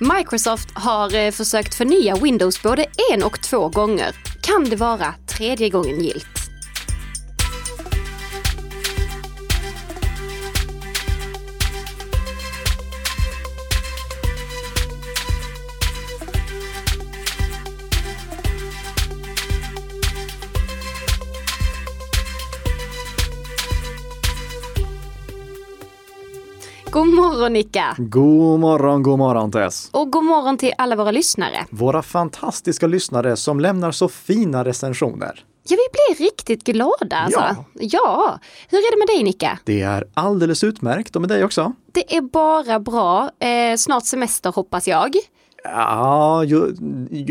Microsoft har eh, försökt förnya Windows både en och två gånger. Kan det vara tredje gången gilt? God morgon Nika! God morgon, god morgon Tess! Och god morgon till alla våra lyssnare. Våra fantastiska lyssnare som lämnar så fina recensioner. Ja, vi blir riktigt glada alltså. Ja. ja. Hur är det med dig Nika? Det är alldeles utmärkt och med dig också. Det är bara bra. Eh, snart semester hoppas jag. Ja, ju,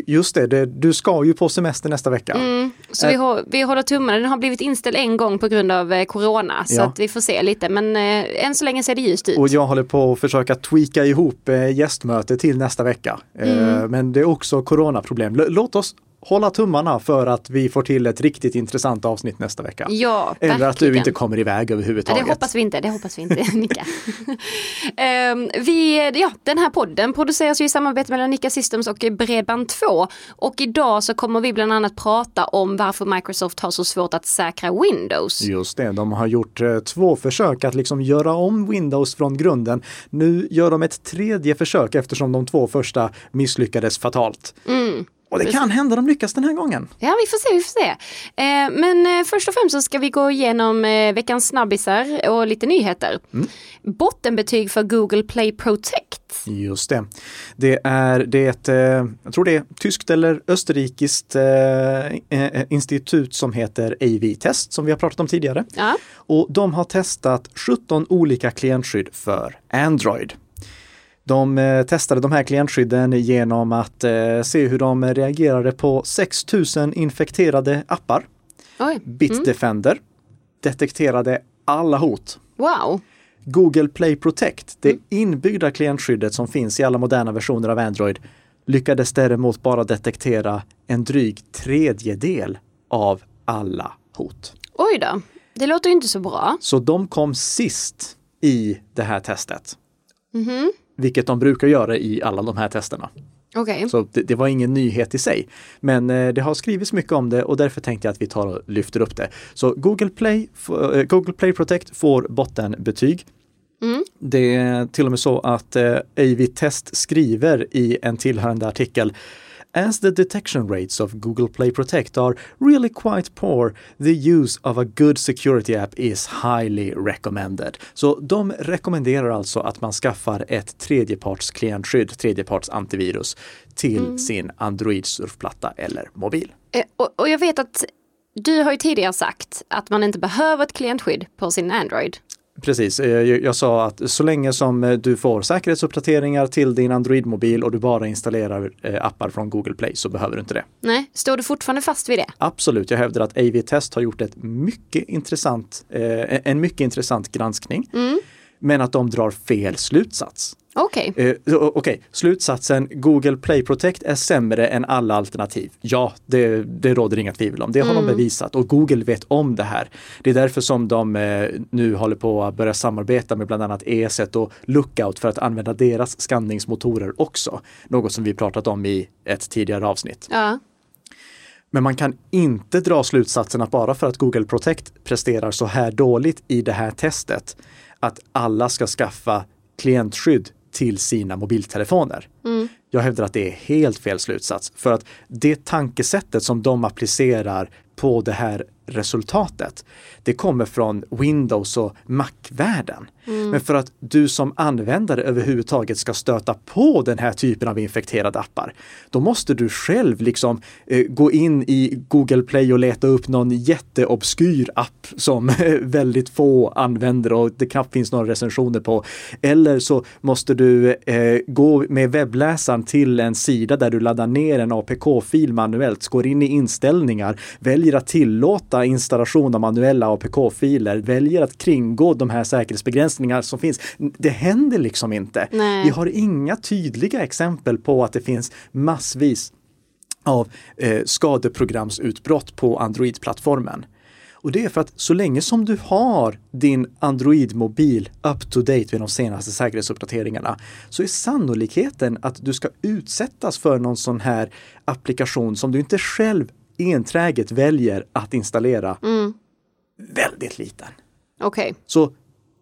just det, det, du ska ju på semester nästa vecka. Mm, så vi, Eh. hå- vi håller tummarna. Den har blivit inställd en gång på grund av eh, corona. Så Ja. att vi får se lite. Men eh, än så länge ser det ljust ut. Och jag håller på att försöka tweaka ihop eh, gästmöte till nästa vecka. Eh, Men det är också coronaproblem. L- låt oss hålla tummarna för att vi får till ett riktigt intressant avsnitt nästa vecka. Ja, Eller att du verkligen. inte kommer iväg överhuvudtaget. det hoppas vi inte, det hoppas vi inte, Nika. Ehm, vi, ja, den här podden produceras i samarbete mellan Nika Systems och Bredband2. Och idag så kommer vi bland annat prata om varför Microsoft har så svårt att säkra Windows. Just det, de har gjort eh, två försök att liksom göra om Windows från grunden. Nu gör de ett tredje försök eftersom de två första misslyckades fatalt. Mm. Och det kan hända de lyckas den här gången. Ja, vi får se, vi får se. Eh, men eh, först och främst så ska vi gå igenom eh, veckans snabbisar och lite nyheter. Bottenbetyg för Google Play Protect. Just det. Det är, det är ett, jag tror det är tyskt eller österrikiskt institut som heter AV-test som vi har pratat om tidigare. Ja. Och de har testat 17 olika klientskydd för Android. De eh, testade de här klientskydden genom att eh, se hur de reagerade på 6000 infekterade appar. Oj. Bitdefender detekterade alla hot. Wow. Google Play Protect, det inbyggda klientskyddet som finns i alla moderna versioner av Android, lyckades däremot bara detektera en dryg tredjedel av alla hot. Oj då. Det låter inte så bra. Så de kom sist i det här testet. Mhm. Vilket de brukar göra i alla de här testerna. Okej. Så det, det var ingen nyhet i sig. Men eh, det har skrivits mycket om det och därför tänkte jag att vi tar och lyfter upp det. Så Google Play, eh, Google Play Protect får bottenbetyg. Mm. Det är till och med så att eh, Test skriver i en tillhörande artikel As the detection rates of Google Play Protect are really quite poor, the use of a good security app is highly recommended. Så de rekommenderar alltså att man skaffar ett tredjeparts klientskydd, tredjeparts antivirus till sin Android surfplatta eller mobil. Eh, Och, och jag vet att du har ju tidigare sagt att man inte behöver ett klientskydd på sin Android. Precis, eh, jag sa att så länge som eh, du får säkerhetsuppdateringar till din Android-mobil och du bara installerar eh, appar från Google Play så behöver du inte det. Nej, står du fortfarande fast vid det? Absolut, jag hävdar att AV-test har gjort ett mycket intressant, en mycket intressant granskning. Men att de drar fel slutsats. Okej. Eh, o- Okej, slutsatsen Google Play Protect är sämre än alla alternativ. Ja, det, det råder inga tvivel om. Det har de bevisat och Google vet om det här. Det är därför som de eh, nu håller på att börja samarbeta med bland annat ESET och Lookout för att använda deras skanningsmotorer också. Något som vi pratat om i ett tidigare avsnitt. Ja. Men man kan inte dra slutsatsen att bara för att Google Protect presterar så här dåligt i det här testet, att alla ska skaffa klientskydd till sina mobiltelefoner. Jag hävdar att det är helt fel slutsats för att det tankesättet som de applicerar på det här resultatet, det kommer från Windows och Mac-världen. Mm. Men för att du som användare överhuvudtaget ska stöta på den här typen av infekterade appar, då måste du själv liksom eh, gå in i Google Play och leta upp någon jätteobskyr app som väldigt få använder och det knappt finns några recensioner på. Eller så måste du eh, gå med webbläsaren till en sida där du laddar ner en APK-fil manuellt, går in i inställningar, väljer att tillåta installation av manuella APK-filer, väljer att kringgå de här säkerhetsbegränsningarna säkerhetsbegränsningar som finns. Det händer liksom inte. Nej. Vi har inga tydliga exempel på att det finns massvis av eh, skadeprogramsutbrott på Android-plattformen. Och det är för att så länge som du har din Android-mobil up to date med de senaste säkerhetsuppdateringarna så är sannolikheten att du ska utsättas för någon sån här applikation som du inte själv enträget väljer att installera väldigt liten. Okej. Så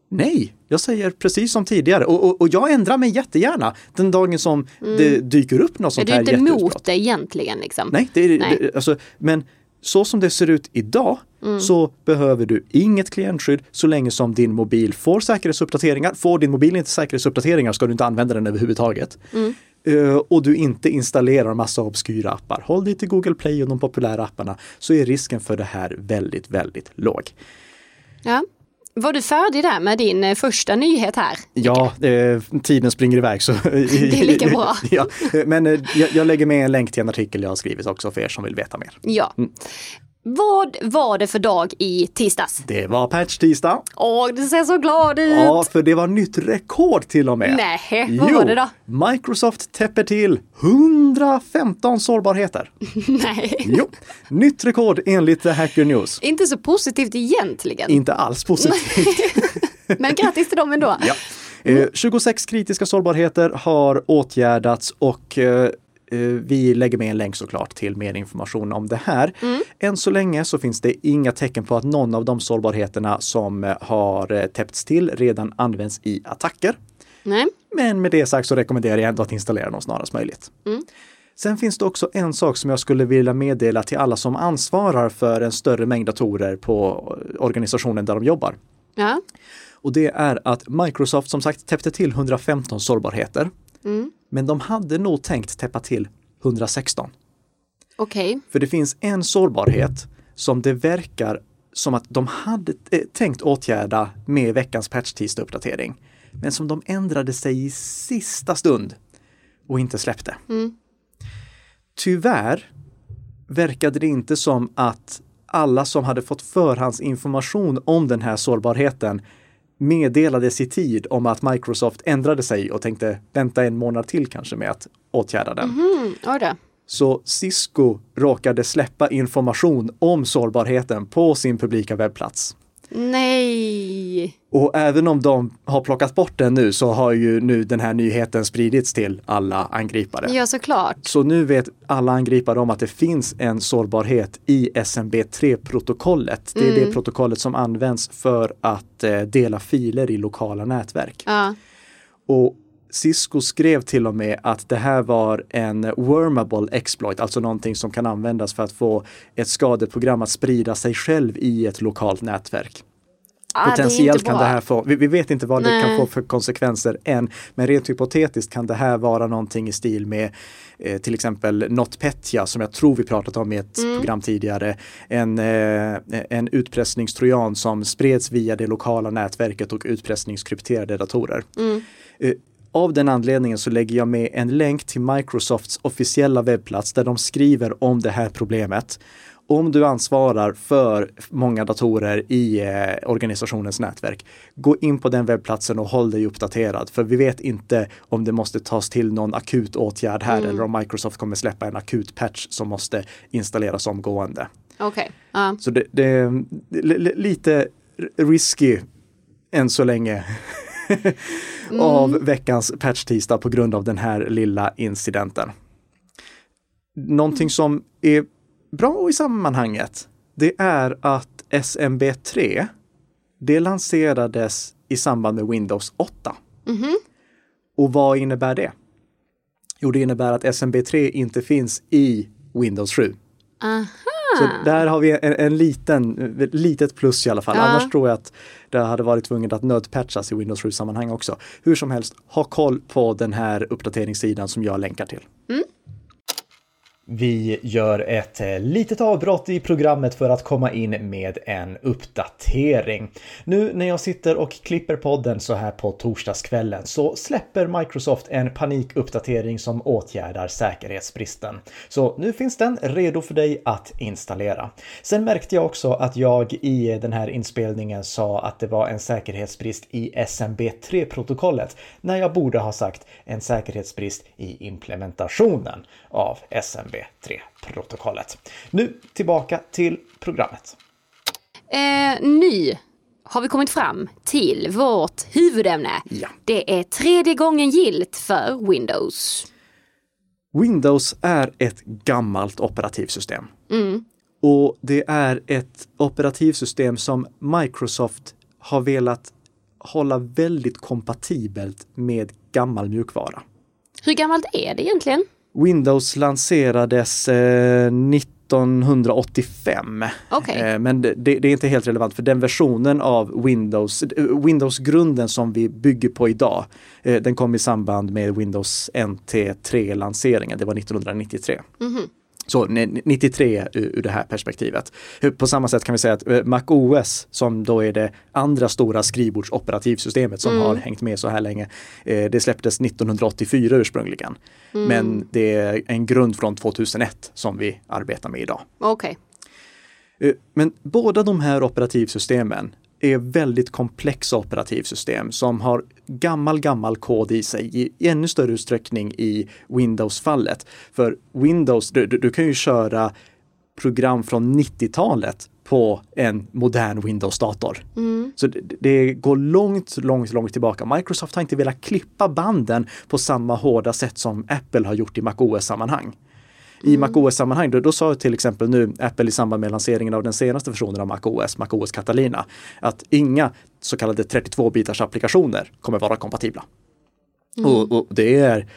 nej, jag säger precis som tidigare och, och, och jag ändrar mig jättegärna den dagen som det dyker upp något Är sånt du här inte jätteutbrott. emot det egentligen? Liksom? Nej, det är, Nej. Det, alltså, men så som det ser ut idag Mm. så behöver du inget klientskydd så länge som din mobil får säkerhetsuppdateringar. Får din mobil inte säkerhetsuppdateringar ska du inte använda den överhuvudtaget. Mm. Eh, och du inte installerar massa obskyra appar. Håll dig till Google Play och de populära apparna så är risken för det här väldigt, väldigt låg. Ja. Var du färdig där med din eh, första nyhet här? Ja, eh, tiden springer iväg så det är lika bra. ja, men eh, jag, jag lägger med en länk till en artikel jag har skrivit också för er som vill veta mer. Ja. Mm. Vad var det för dag i tisdags? Det var patch-tisdag. Åh, du ser så glad ut! Ja, för det var nytt rekord till och med. Nej, vad var det då? Microsoft täpper till 115 sårbarheter. Nej, Jo, nytt rekord enligt The Hacker News. inte så positivt egentligen. Inte alls positivt. Men grattis till dem ändå. Ja. Eh, 26 kritiska sårbarheter har åtgärdats och eh, eh, vi lägger med en länk såklart till mer information om det här. Än så länge så finns det inga tecken på att någon av de sårbarheterna som eh, har eh, täppts till redan används i attacker. Nej. Men med det sagt så rekommenderar jag ändå att installera dem snarast möjligt. Sen finns det också en sak som jag skulle vilja meddela till alla som ansvarar för en större mängd datorer på organisationen där de jobbar. Ja. Och det är att Microsoft som sagt täppte till 115 sårbarheter. Men de hade nog tänkt täppa till 116. Okej. För det finns en sårbarhet som det verkar som att de hade eh, tänkt åtgärda med veckans patch-tisdag-uppdatering. Men som de ändrade sig i sista stund och inte släppte. Tyvärr verkade det inte som att alla som hade fått förhandsinformation om den här sårbarheten meddelades i tid om att Microsoft ändrade sig och tänkte vänta en månad till kanske med att åtgärda den. Mm, då. Så Cisco råkade släppa information om sårbarheten på sin publika webbplats. Nej. Och även om de har plockat bort den nu så har ju nu den här nyheten spridits till alla angripare. Ja, såklart. Så nu vet alla angripare om att det finns en sårbarhet i SMB3-protokollet. Det är det protokollet som används för att eh, dela filer i lokala nätverk. Ja. Och Cisco skrev till och med att det här var en wormable exploit, alltså någonting som kan användas för att få ett skadeprogram att sprida sig själv i ett lokalt nätverk. Ah, Potentiellt det kan det här få, vi, vi vet inte vad det Nej. kan få för konsekvenser än, men rent hypotetiskt kan det här vara någonting i stil med eh, till exempel NotPetya som jag tror vi pratat om i ett Mm. program tidigare. En, eh, en utpressningstrojan som spreds via det lokala nätverket och utpressningskrypterade datorer. Mm. Eh, av den anledningen så lägger jag med en länk till Microsofts officiella webbplats där de skriver om det här problemet. Om du ansvarar för många datorer i eh, organisationens nätverk, gå in på den webbplatsen och håll dig uppdaterad. För vi vet inte om det måste tas till någon akut åtgärd här eller om Microsoft kommer släppa en akut patch som måste installeras omgående. Okej. Ja. Så det, är li- li- lite risky än så länge av veckans patch-tisdag på grund av den här lilla incidenten. Någonting som är bra i sammanhanget, det är att SMB3, det lanserades i samband med Windows 8. Och vad innebär det? Jo, det innebär att SMB3 inte finns i Windows 7. Aha. Så där har vi en, en liten, ett litet plus i alla fall. Ja. Annars tror jag att det hade varit tvunget att nödpatchas i Windows 7-sammanhang också. Hur som helst, ha koll på den här uppdateringssidan som jag länkar till. Vi gör ett eh, litet avbrott i programmet för att komma in med en uppdatering. Nu när jag sitter och klipper podden så här på torsdagskvällen så släpper Microsoft en panikuppdatering som åtgärdar säkerhetsbristen. Så nu finns den redo för dig att installera. Sen märkte jag också att jag i den här inspelningen sa att det var en säkerhetsbrist i SMB3-protokollet när jag borde ha sagt en säkerhetsbrist i implementationen av SMB SMB3-protokollet. Nu tillbaka till programmet. Eh, nu har vi kommit fram till vårt huvudämne. Ja. Det är tredje gången gilt för Windows. Windows är ett gammalt operativsystem. Och det är ett operativsystem som Microsoft har velat hålla väldigt kompatibelt med gammal mjukvara. Hur gammalt är det egentligen? Windows lanserades eh, 1985. Okej. Eh, men det, det är inte helt relevant för den versionen av Windows, eh, Windows-grunden som vi bygger på idag, eh, den kom i samband med Windows NT3-lanseringen, det var 1993. Så ne- 93 ur, det här perspektivet. På samma sätt kan vi säga att eh, Mac OS som då är det andra stora skrivbordsoperativsystemet som har hängt med så här länge. eh, Det släpptes 1984 ursprungligen. Men det är en grund från 2001 som vi arbetar med idag. Okej. Eh, Men båda de här operativsystemen är väldigt komplexa operativsystem som har gammal, gammal kod i sig i ännu större utsträckning i Windows-fallet. För Windows, du, du, du kan ju köra program från 90-talet på en modern Windows-dator. Så det, det går långt, långt, långt tillbaka. Microsoft har inte velat klippa banden på samma hårda sätt som Apple har gjort i MacOS-sammanhang. I MacOS-sammanhang, då, då sa till exempel nu Apple i samband med lanseringen av den senaste versionen av MacOS, MacOS Catalina, att inga så kallade 32-bitars applikationer kommer vara kompatibla. Och, och det är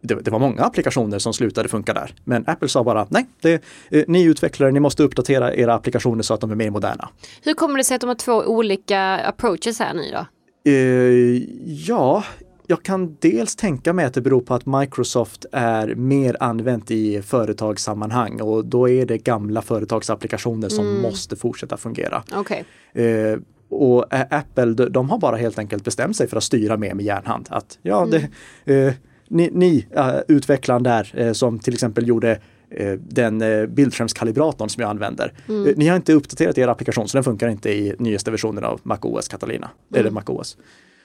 det, det var många applikationer som slutade funka där. Men Apple sa bara nej, det, eh, ni utvecklare, ni måste uppdatera era applikationer så att de är mer moderna. Hur kommer det sig att de har två olika approaches här nu då? Eh, ja, jag kan dels tänka mig att det beror på att Microsoft är mer använt i företagssammanhang och då är det gamla företagsapplikationer som måste fortsätta fungera. Okej. Eh, och eh, Apple, de, har bara helt enkelt bestämt sig för att styra mer med järnhand. Att ja, det, eh, ni, ni eh, utvecklaren där eh, som till exempel gjorde eh, den bildskärmskalibratorn som jag använder. Eh, Ni har inte uppdaterat er applikation så den funkar inte i nyaste versionen av MacOS Catalina. Eller MacOS.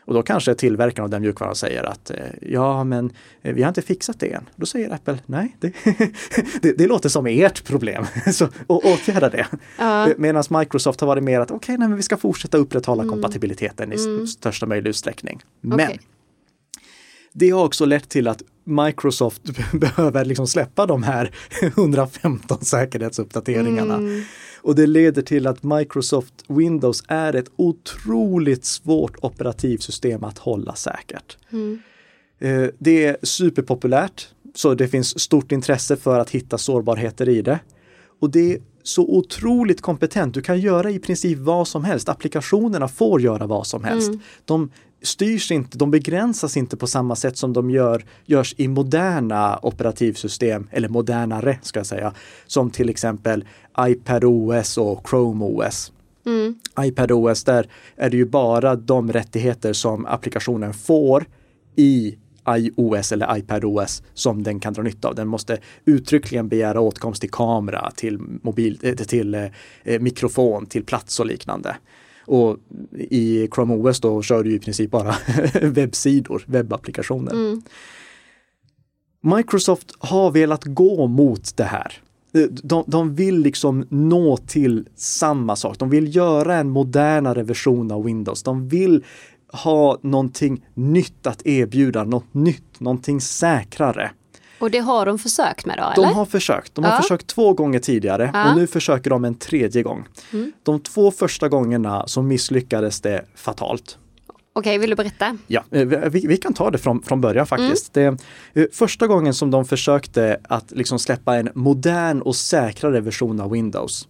Och då kanske tillverkaren av den mjukvaran säger att eh, ja, men eh, vi har inte fixat det än. Då säger Apple nej, det, det, det låter som ert problem. så å- åtgärda det. Ja. Eh, Medan Microsoft har varit mer att okej, nej, men vi ska fortsätta upprätthålla kompatibiliteten i s- största möjliga utsträckning. Men Okej. det har också lett till att Microsoft behöver liksom släppa de här 115 säkerhetsuppdateringarna. Och det leder till att Microsoft Windows är ett otroligt svårt operativsystem att hålla säkert. Eh, Det är superpopulärt, så det finns stort intresse för att hitta sårbarheter i det. Och det är så otroligt kompetent. Du kan göra i princip vad som helst. Applikationerna får göra vad som helst. De styrs inte, de begränsas inte på samma sätt som de gör, görs i moderna operativsystem, eller modernare ska jag säga, som till exempel iPadOS och ChromeOS. iPadOS, där är det ju bara de rättigheter som applikationen får i iOS eller iPadOS som den kan dra nytta av. Den måste uttryckligen begära åtkomst till kamera, till, mobil, eh, till eh, mikrofon, till plats och liknande. Och i Chrome OS då kör du i princip bara webbsidor, webbapplikationer. Microsoft har velat gå mot det här. De, de vill liksom nå till samma sak. De vill göra en modernare version av Windows. De vill ha någonting nytt att erbjuda, något nytt, någonting säkrare. Och det har de försökt med då, eller? De har försökt. De har Ja. försökt två gånger tidigare Ja. Mm. och nu försöker de en tredje gång. De två första gångerna så misslyckades det fatalt. Okej, vill du berätta? Ja, eh, vi, vi kan ta det från, från början faktiskt. Det, eh, första gången som de försökte att liksom släppa en modern och säkrare version av Windows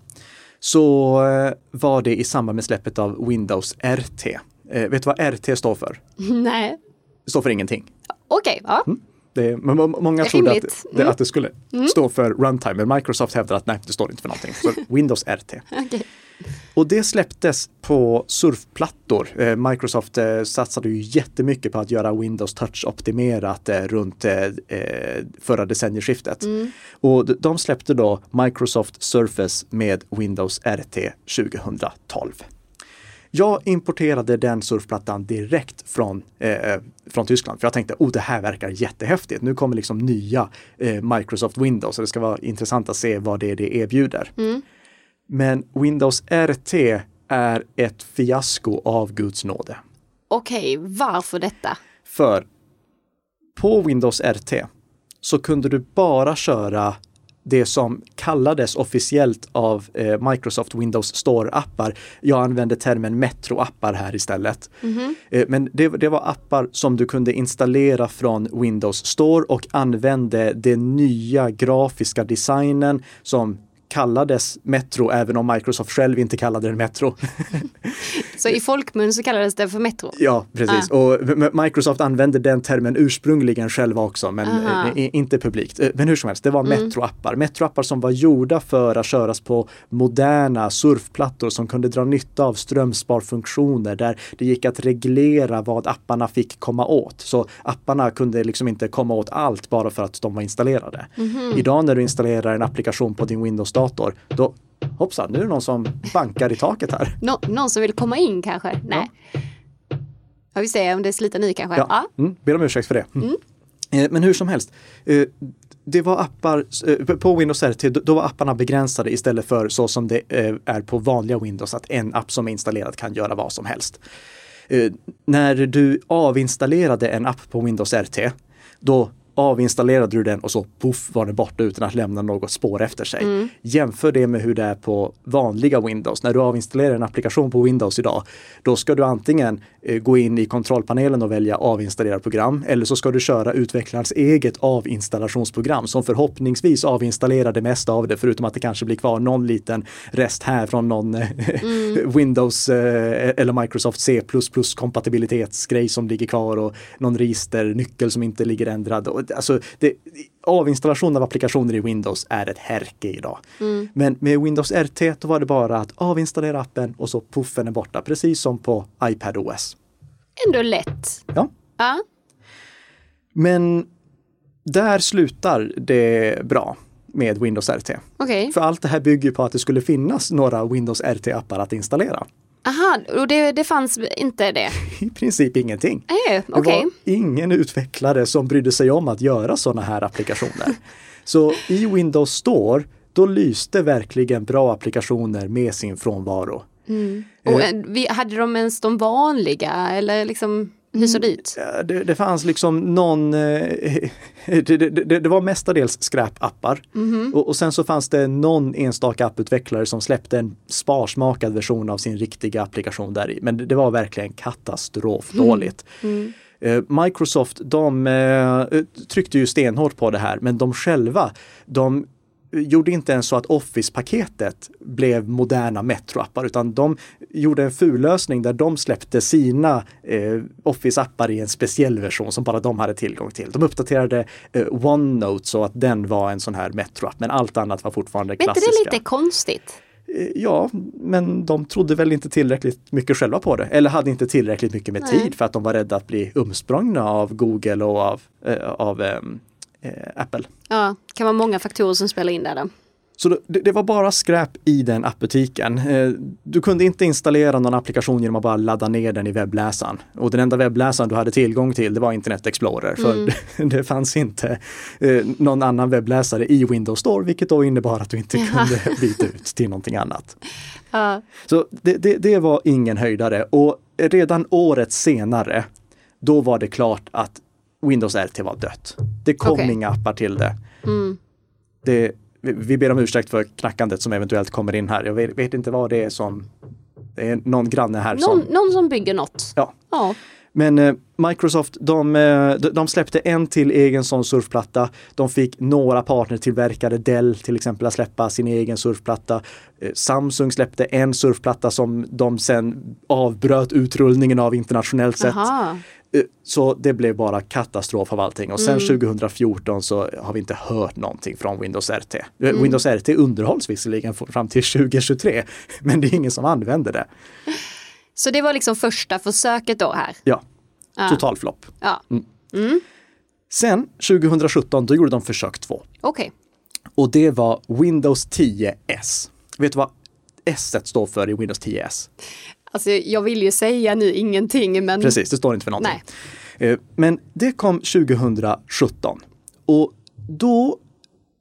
så eh, var det i samband med släppet av Windows RT. Eh, vet du vad RT står för? Nej. Det står för ingenting. Okej, ja. Det, men må- många trodde att, Rimligt. det, att det skulle stå för runtime, men Microsoft hävdar att nej, det står inte för någonting. Så Windows RT. Okej. Och det släpptes på surfplattor. Eh, Microsoft eh, satsade ju jättemycket på att göra Windows Touch-optimerat eh, runt eh, eh, förra decennieskiftet. Och d- de släppte då Microsoft Surface med Windows RT 2012. Jag importerade den surfplattan direkt från, eh, från Tyskland för jag tänkte, oh det här verkar jättehäftigt. Nu kommer liksom nya eh, Microsoft Windows och det ska vara intressant att se vad det är det erbjuder. Men Windows RT är ett fiasko av Guds nåde. Okej, varför detta? För på Windows RT så kunde du bara köra det som kallades officiellt av eh, Microsoft Windows Store-appar. Jag använde termen Metro-appar här istället. Eh, men det, det var appar som du kunde installera från Windows Store och använde den nya grafiska designen som kallades Metro, även om Microsoft själv inte kallade den Metro. Så i folkmun så kallades det för Metro? Ja, precis. Och m- Microsoft använde den termen ursprungligen själva också, men Aha. eh, inte publikt. Eh, Men hur som helst, det var Metro-appar. Metro-appar som var gjorda för att köras på moderna surfplattor som kunde dra nytta av strömsparfunktioner där det gick att reglera vad apparna fick komma åt. Så apparna kunde liksom inte komma åt allt bara för att de var installerade. Idag när du installerar en applikation på din Windows-dator, då hoppsan, nu är det någon som bankar i taket här. Nå- någon som vill komma in kanske? Nej. Ja, vi ser om det sliter nu kanske. Ja. Ja, mm, ber om ursäkt för det. Mm. Eh, Men hur som helst, eh, det var appar, eh, på Windows RT, då- var apparna begränsade istället för så som det är på vanliga Windows, att en app som är installerad kan göra vad som helst. När du avinstallerade en app på Windows RT, då avinstallerade du den och så poff var den borta utan att lämna något spår efter sig. Jämför det med hur det är på vanliga Windows. När du avinstallerar en applikation på Windows idag, då ska du antingen eh, gå in i kontrollpanelen och välja avinstallera program eller så ska du köra utvecklarens eget avinstallationsprogram som förhoppningsvis avinstallerar det mesta av det förutom att det kanske blir kvar någon liten rest här från någon eh, Windows eh, eller Microsoft C++ kompatibilitetsgrej som ligger kvar och någon registernyckel som inte ligger ändrad. Alltså, det, avinstallation av applikationer i Windows är ett härke idag. Men med Windows RT då var det bara att avinstallera appen och så puffen är borta, precis som på iPadOS. Ändå lätt. Ja. Ja. Men där slutar det bra med Windows RT. Okej. För allt det här bygger på att det skulle finnas några Windows RT-appar att installera. Aha, och det, det fanns inte det? I princip ingenting. Eh, Det Okej. var ingen utvecklare som brydde sig om att göra sådana här applikationer. Så i Windows Store, då lyste verkligen bra applikationer med sin frånvaro. Och, eh, vi, hade de ens de vanliga eller liksom hur såg det ut? Ja, Det, det fanns liksom någon, eh, det, det, det, var mestadels skräpappar. Och, och sen så fanns det någon enstaka apputvecklare som släppte en sparsmakad version av sin riktiga applikation där i. Men det, var verkligen katastrofdåligt. Eh, Microsoft, de eh, tryckte ju stenhårt på det här, men de själva, de gjorde inte ens så att Office-paketet blev moderna Metro-appar, utan de gjorde en fullösning där de släppte sina eh, Office-appar i en speciell version som bara de hade tillgång till. De uppdaterade eh, OneNote så att den var en sån här Metro-app, men allt annat var fortfarande Men inte klassiska. det lite konstigt? Eh, Ja, men de trodde väl inte tillräckligt mycket själva på det. Eller hade inte tillräckligt mycket med Nej. tid för att de var rädda att bli umsprungna av Google och av, eh, av ehm, eh, Apple. Ja, kan vara många faktorer som spelar in där då. Så det, det var bara skräp i den appbutiken. Eh, Du kunde inte installera någon applikation genom att bara ladda ner den i webbläsaren. Och den enda webbläsaren du hade tillgång till det var Internet Explorer. För Mm. det, det fanns inte eh, någon annan webbläsare i Windows Store, vilket då innebar att du inte kunde byta ut till någonting annat. Ja. Så det, det, det var ingen höjdare och redan året senare, då var det klart att Windows RT var dött. Det kom Okej. inga appar till det. Mm. det vi, ber om ursäkt för knackandet som eventuellt kommer in här. Jag vet, vet inte vad det är som... Det är någon granne här Någon, som... någon som bygger något. Ja. Ja. Men eh, Microsoft, de, eh, de- de släppte en till egen sån surfplatta. De fick några partnertillverkare, Dell till exempel, att släppa sin egen surfplatta. Eh, Samsung släppte en surfplatta som de sen avbröt utrullningen av internationellt sett. Aha. Eh, Så det blev bara katastrof av allting. Och sen 2014 så har vi inte hört någonting från Windows RT. Eh, Windows RT underhålls visserligen fram till 2023, men det är ingen som använder det. Så det var liksom första försöket då här. Ja, Ja. total flopp. Ja, Sen 2017, då gjorde de försök två. okej. Och det var Windows 10S. Vet du vad S står för i Windows 10S? Alltså jag vill ju säga nu ingenting men Precis, det står inte för någonting. Nej. Eh, Men det kom 2017 och då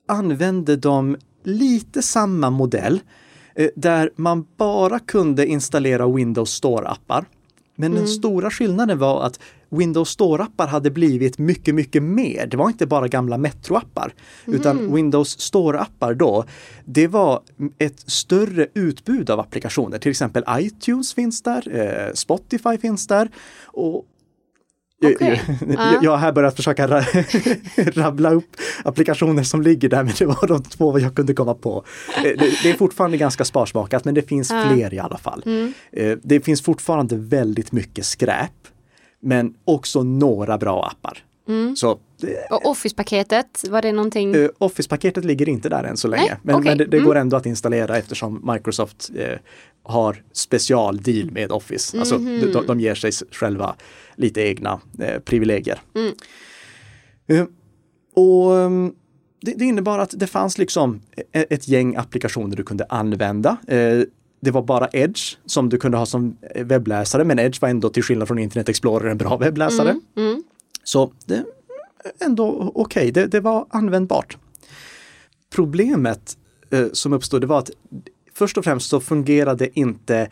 använde de lite samma modell. eh, där man bara kunde installera Windows Store-appar. Men den stora skillnaden var att Windows Store-appar hade blivit mycket, mycket mer. Det var inte bara gamla Metro-appar, utan Windows Store-appar då, det var ett större utbud av applikationer. Till exempel iTunes finns där, eh, Spotify finns där. Och Okej. jag, jag har här börjat försöka ra rabbla upp applikationer som ligger där, men det var de två jag kunde komma på. Eh, Det, är fortfarande ganska sparsmakat, men det finns fler i alla fall. Eh, Det finns fortfarande väldigt mycket skräp, men också några bra appar. Så eh, Och Office-paketet, var det någonting? eh, Office-paketet ligger inte där än så länge, Nej, men, okej. men det, det Mm. går ändå att installera eftersom Microsoft eh, har specialdeal med Office. Alltså de, de ger sig själva lite egna eh, privilegier. Eh, och ehm, det, det innebar att det fanns liksom e- ett gäng applikationer du kunde använda. Eh, det var bara Edge som du kunde ha som webbläsare, men Edge var ändå till skillnad från Internet Explorer en bra webbläsare. Mm. Så det ändå okej, det, det var användbart. Problemet eh, som uppstod det var att först och främst så fungerade inte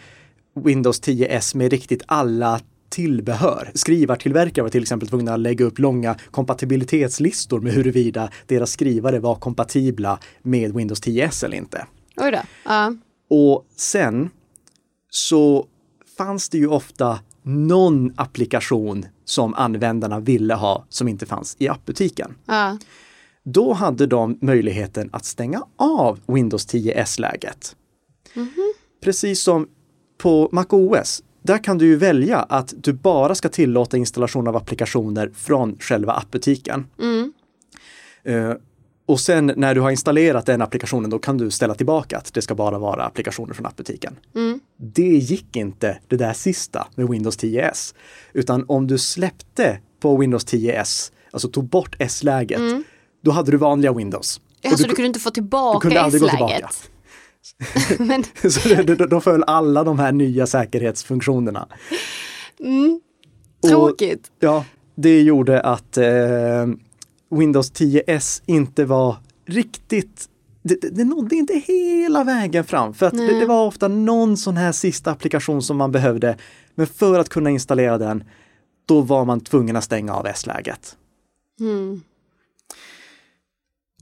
Windows 10S med riktigt alla tillbehör. Skrivartillverkare var till exempel tvungna att lägga upp långa kompatibilitetslistor med huruvida deras skrivare var kompatibla med Windows 10S eller inte. Oj då. Ja. Och sen så fanns det ju ofta någon applikation som användarna ville ha som inte fanns i appbutiken. Ja. Då hade de möjligheten att stänga av Windows 10S-läget. Precis som på MacOS. Där kan du ju välja att du bara ska tillåta installation av applikationer från själva appbutiken. Eh, och sen när du har installerat den applikationen, då kan du ställa tillbaka att det ska bara vara applikationer från appbutiken. Det gick inte det där sista med Windows 10S. Utan om du släppte på Windows 10S, alltså tog bort S-läget, då hade du vanliga Windows. Ja, Och så du kunde inte få tillbaka du kunde aldrig gå S-läget? tillbaka. Men, Så det- då, då föll alla de här nya säkerhetsfunktionerna. Och- tråkigt. Ja, det gjorde att eh, Windows 10S inte var riktigt det, det, det nådde inte hela vägen fram för att det, det var ofta någon sån här sista applikation som man behövde. Men för att kunna installera den, då var man tvungen att stänga av S-läget.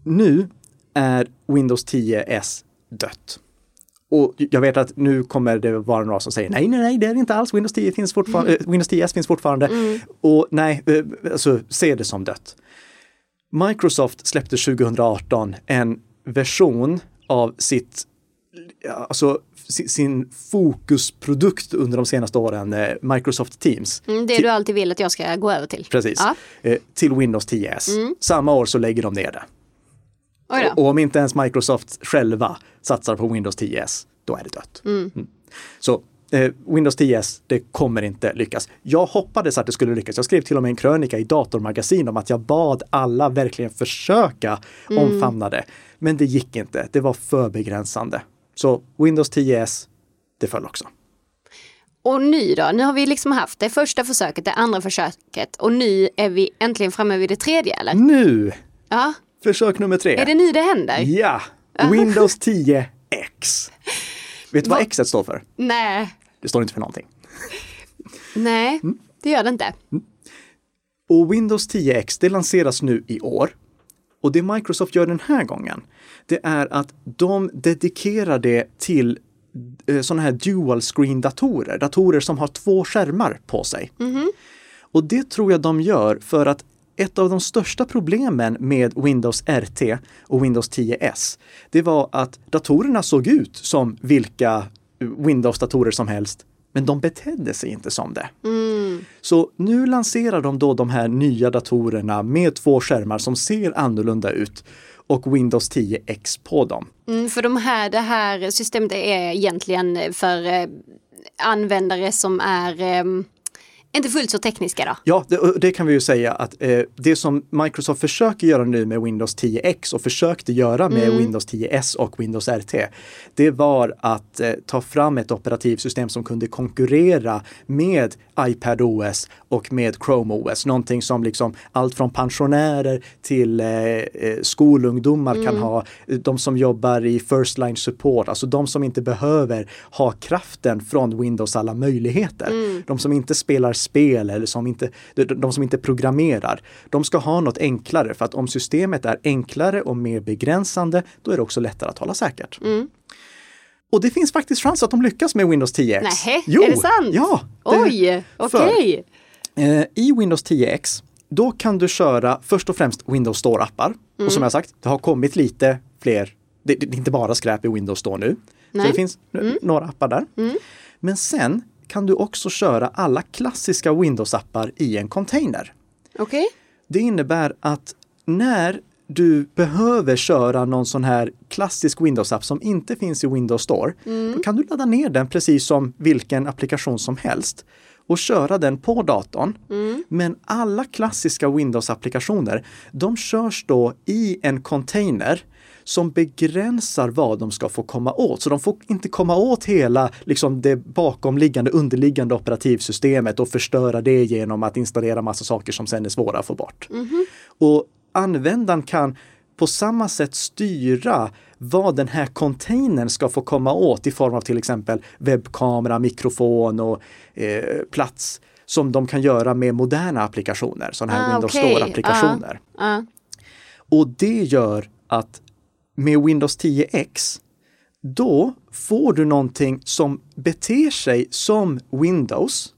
Nu är Windows 10S dött. Och jag vet att nu kommer det vara några som säger nej, nej, nej, det är det inte alls. Windows 10 finns fortfarande, eh, Windows 10S finns fortfarande. Och nej, eh, alltså se det som dött. Microsoft släppte 2018 en version av sitt, alltså si- sin fokusprodukt under de senaste åren, eh, Microsoft Teams. Mm, det du alltid vill att jag ska gå över till. Precis. Ja. Eh, till Windows 10S. Samma år så lägger de ner det. Då. Och om inte ens Microsoft själva satsar på Windows 10S, då är det dött. Mm. Så eh, Windows 10S, det kommer inte lyckas. Jag hoppades att det skulle lyckas. Jag skrev till och med en krönika i Datormagasin om att jag bad alla verkligen försöka omfamna det. Men det gick inte. Det var för begränsande. Så Windows 10S, det föll också. Och nu då? Nu har vi liksom haft det första försöket, det andra försöket och nu är vi äntligen framme vid det tredje eller? Nu, Ja, försök nummer tre. är det nu det händer? Ja, Windows 10X. Vet du vad X står för? Nej, Det står inte för någonting. nej, Mm. det gör det inte. Och Windows 10X, det lanseras nu i år. Och det Microsoft gör den här gången, det är att de dedikerar det till eh, sådana här dual screen datorer, datorer som har två skärmar på sig. Och det tror jag de gör för att ett av de största problemen med Windows RT och Windows 10S, det var att datorerna såg ut som vilka Windows-datorer som helst, men de betedde sig inte som det. Så nu lanserar de då de här nya datorerna med två skärmar som ser annorlunda ut och Windows 10X på dem. Mm, för de här, det här systemet är egentligen för eh, användare som är eh, inte fullt så tekniska då? Ja, det, det kan vi ju säga att eh, det som Microsoft försöker göra nu med Windows 10X och försökte göra med mm. Windows 10S och Windows RT, det var att eh, ta fram ett operativsystem som kunde konkurrera med iPad OS och med Chrome OS. Någonting som liksom allt från pensionärer till eh, eh skolungdomar mm. kan ha. De som jobbar i first line support, alltså de som inte behöver ha kraften från Windows alla möjligheter. Mm. De som inte spelar spel eller som inte, de som inte programmerar. De ska ha något enklare för att om systemet är enklare och mer begränsande, då är det också lättare att hålla säkert. Mm. Och det finns faktiskt chans att de lyckas med Windows 10X. Nej, jo, är det sant? Ja! Det, Oj, okej. Okay. Eh, I Windows 10X, då kan du köra först och främst Windows Store-appar. Mm. Och som jag sagt, det har kommit lite fler, det, det, är inte bara skräp i Windows Store nu. Nej. Så det finns mm. några appar där. Mm. Men sen kan du också köra alla klassiska Windows-appar i en container. Okay. Det innebär att när du behöver köra någon sån här klassisk Windows-app som inte finns i Windows Store, mm. då kan du ladda ner den precis som vilken applikation som helst och köra den på datorn. Mm. Men alla klassiska Windows-applikationer, de körs då i en container som begränsar vad de ska få komma åt. Så de får inte komma åt hela liksom, det bakomliggande, underliggande operativsystemet och förstöra det genom att installera massa saker som sen är svåra att få bort. Mm. Och användaren kan på samma sätt styra vad den här containern ska få komma åt i form av till exempel webbkamera, mikrofon och eh, plats som de kan göra med moderna applikationer, sådana här ah, Windows okay. Store-applikationer. Uh, uh. Och det gör att med Windows 10X, då får du någonting som beter sig som Windows,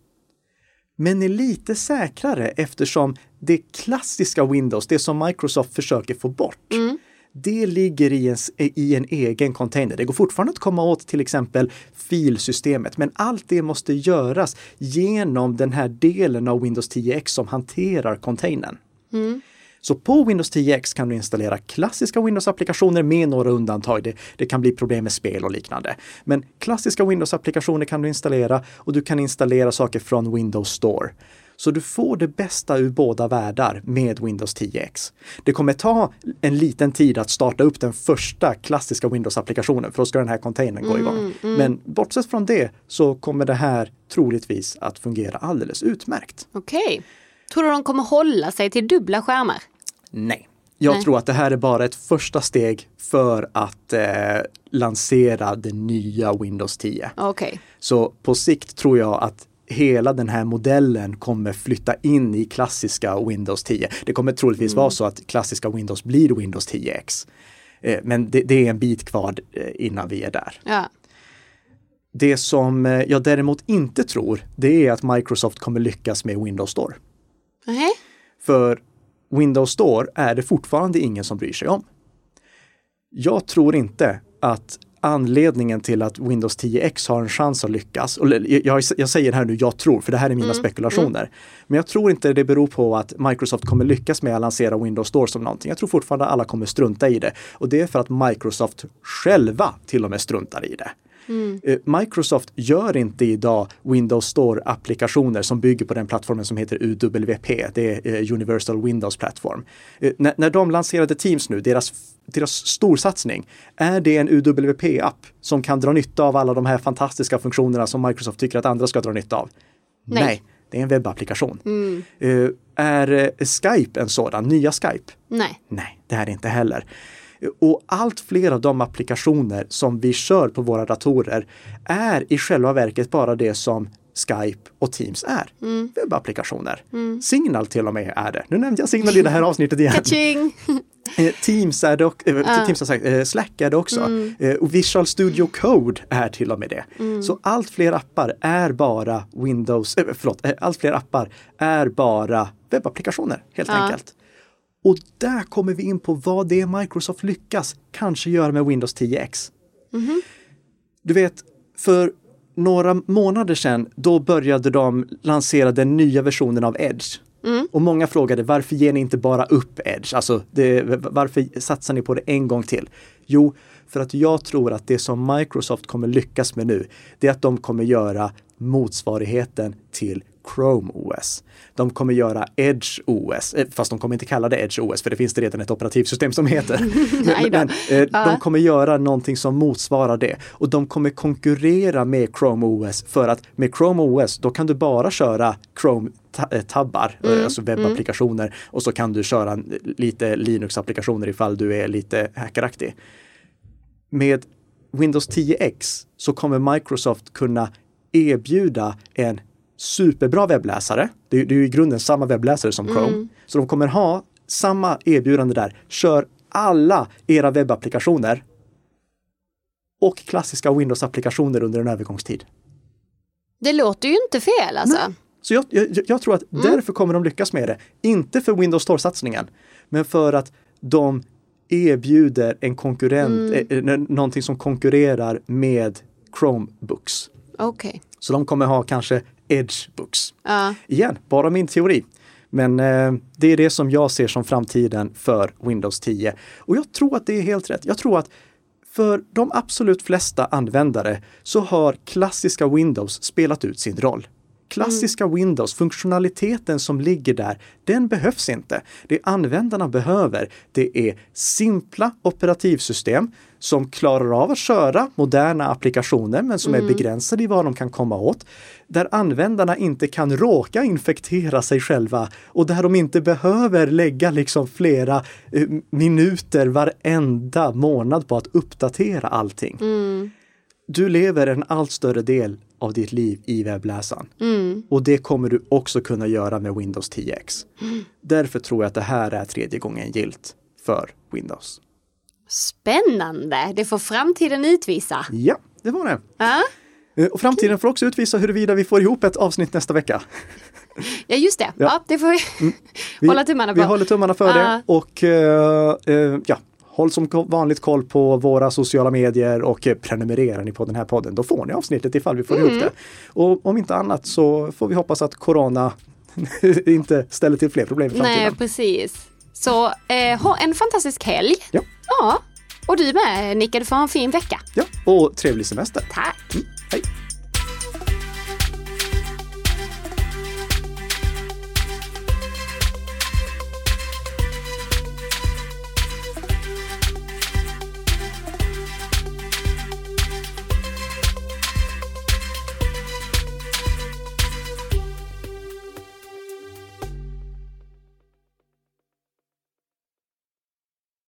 men är lite säkrare eftersom det klassiska Windows, det som Microsoft försöker få bort, mm. det ligger i en, i en egen container. Det går fortfarande att komma åt till exempel filsystemet, men allt det måste göras genom den här delen av Windows 10X som hanterar containern. Mm. Så på Windows 10X kan du installera klassiska Windows-applikationer med några undantag. Det, det, kan bli problem med spel och liknande. Men klassiska Windows-applikationer kan du installera och du kan installera saker från Windows Store. Så du får det bästa ur båda världar med Windows 10X. Det kommer ta en liten tid att starta upp den första klassiska Windows-applikationen för då ska den här containern gå igång. Mm, mm. Men bortsett från det så kommer det här troligtvis att fungera alldeles utmärkt. Okej. Okay. Tror du de kommer hålla sig till dubbla skärmar? Nej. Jag Nej. tror att det här är bara ett första steg för att eh, lansera det nya Windows 10. Okay. Så på sikt tror jag att hela den här modellen kommer flytta in i klassiska Windows 10. Det kommer troligtvis mm. vara så att klassiska Windows blir Windows 10X. Eh, men det, det, är en bit kvar eh, innan vi är där. Ja. Det som eh, jag däremot inte tror, det är att Microsoft kommer lyckas med Windows Store. Nej. För Windows Store är det fortfarande ingen som bryr sig om. Jag tror inte att anledningen till att Windows 10X har en chans att lyckas, och jag, jag säger här nu jag tror, för det här är mina mm. spekulationer. Mm. Men jag tror inte det beror på att Microsoft kommer lyckas med att lansera Windows Store som någonting. Jag tror fortfarande alla kommer strunta i det. Och det är för att Microsoft själva till och med struntar i det. Mm. Eh, Microsoft gör inte idag Windows Store-applikationer som bygger på den plattformen som heter UWP, det är eh, Universal Windows Platform. Eh, när, när de lanserade Teams nu, deras, deras storsatsning, är det en UWP-app som kan dra nytta av alla de här fantastiska funktionerna som Microsoft tycker att andra ska dra nytta av? Nej. Nej det är en webbapplikation. Mm. Uh, är Skype en sådan? Nya Skype? Nej. Nej, det är det inte heller. Och allt fler av de applikationer som vi kör på våra datorer är i själva verket bara det som Skype och Teams är. Mm. Webbapplikationer. Mm. Signal till och med är det. Nu nämnde jag Signal i det här avsnittet igen. Eh, Teams är det och, äh, Teams har sagt, äh, Slack är det också. Mm. Och Visual Studio Code är till och med det. Mm. Så allt fler appar är bara Windows, äh, förlåt, allt fler appar är bara webbapplikationer helt ja. enkelt. Och där kommer vi in på vad det Microsoft lyckas kanske göra med Windows 10X. Mm -hmm. Du vet, för några månader sedan, då började de lansera den nya versionen av Edge. Mm. Och många frågade varför ger ni inte bara upp Edge? Alltså, det, varför satsar ni på det en gång till? Jo, för att jag tror att det som Microsoft kommer lyckas med nu, det är att de kommer göra motsvarigheten till Chrome OS. De kommer göra Edge OS, eh, fast de kommer inte kalla det Edge OS för det finns det redan ett operativsystem som heter. Men eh, de kommer göra någonting som motsvarar det och de kommer konkurrera med Chrome OS för att med Chrome OS då kan du bara köra Chrome eh, tabbar, eh, alltså webbapplikationer och så kan du köra lite Linux-applikationer ifall du är lite hackeraktig. Med Windows 10X så kommer Microsoft kunna erbjuda en superbra webbläsare. Det är, det är ju i grunden samma webbläsare som Chrome. Så de kommer ha samma erbjudande där. Kör alla era webbapplikationer och klassiska Windows-applikationer under en övergångstid. Det låter ju inte fel alltså. Så jag, jag, jag tror att därför kommer de lyckas med det. Inte för Windows Store-satsningen, men för att de erbjuder en konkurrent, eh, eh, någonting som konkurrerar med Chromebooks. Okej. Så de kommer ha kanske Edge-books. Ja. Igen, bara min teori. Men eh, det är det som jag ser som framtiden för Windows 10. Och jag tror att det är helt rätt. Jag tror att för de absolut flesta användare så har klassiska Windows spelat ut sin roll. Klassiska Windows, funktionaliteten som ligger där, den behövs inte. Det användarna behöver, det är simpla operativsystem som klarar av att köra moderna applikationer men som är begränsade i vad de kan komma åt. Där användarna inte kan råka infektera sig själva och där de inte behöver lägga liksom flera eh, minuter varenda månad på att uppdatera allting. Du lever en allt större del av ditt liv i webbläsaren. Och det kommer du också kunna göra med Windows 10X. Därför tror jag att det här är tredje gången gilt för Windows. Spännande, det får framtiden utvisa. Ja, det var det. Ja, Eh, Och framtiden får också utvisa huruvida vi får ihop ett avsnitt nästa vecka. ja just det. Ja. Ja. det får vi Vi, hålla tummarna på. Vi håller tummarna för Ja. det och eh, eh, ja, håll som vanligt koll på våra sociala medier och eh, prenumererar ni på den här podden då får ni avsnittet ifall vi får Mm. ihop det. Och om inte annat så får vi hoppas att corona inte ställer till fler problem i framtiden. Nej, precis. Så eh, ha en fantastisk helg. Ja. Ja, och du med Nicka, du får ha en fin vecka. Ja, och trevlig semester. Tack.